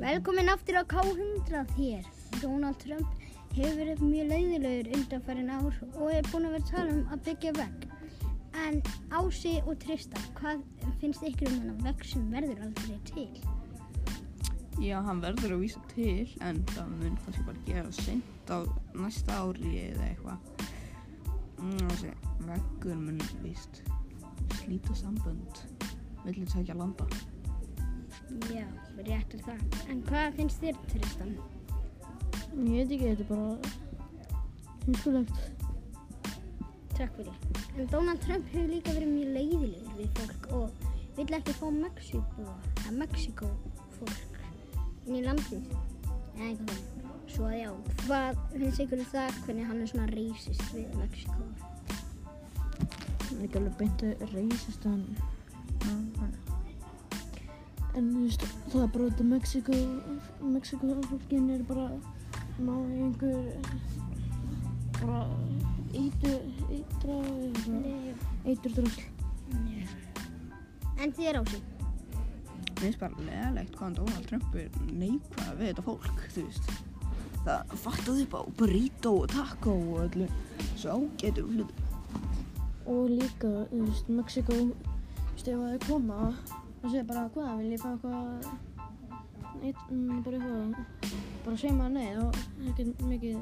Velkomin aftur á K100 hér. Donald Trump hefur verið mjög leiðilegur undanfærin ár og er búinn að vera að tala um að byggja vegg. En Ási og Tristan, hvað finnst ykkur um þennan vegg sem verður aldrei til? Já, hann verður að vísa til en það mun kannski bara gera seint á næsta ári eða eitthvað. Mm, Þessi veggur mun víst slíta sambönd millir tækja landa. Já, rétt er það. En hvað finnst þér Tristan? Ég veit ekki, þetta er bara hinskulegt. Takk fyrir. En Donald Trump hefur líka verið mjög leiðilegur við fólk og vill ekki fá Mexíkó, að Mexíkó fólk inn í landið. Eða eitthvað þannig. Svo að já, hvað finnst ykkur um það hvernig hann er svona reysist við Mexíkó? Það er ekki alveg beint að reysast en... En þú veist, það er bara út af Mexíkó, Mexíkó fólkin er bara ná í einhver, bara eitur, eitur drösl. En þér Ási? Mér finnst bara leðalegt hvaðan Donald Trump er neikvæða við þetta fólk, þú veist. Það fattaði upp á burrito og taco og öllu svo ágætu hlutu. Og líka, þú veist, Mexíkó, þú veist, ef það er koma, það segir bara, hvað, vil ég fá eitthvað, eitt, mm, bara eitthvað, bara segja maður nei og ekkert mikið,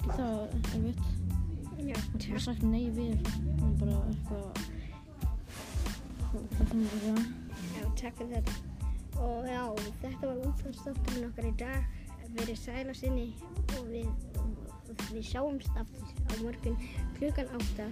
ekki það erfitt. Já. Það er sagt nei við, og bara eitthvað, það finnir eitthvað. Já, takk fyrir þetta. Og já, þetta var útfæðstátturinn okkar í dag. Verið sæla sinni og við, og við sjáumst aftur á morgun klukkan átta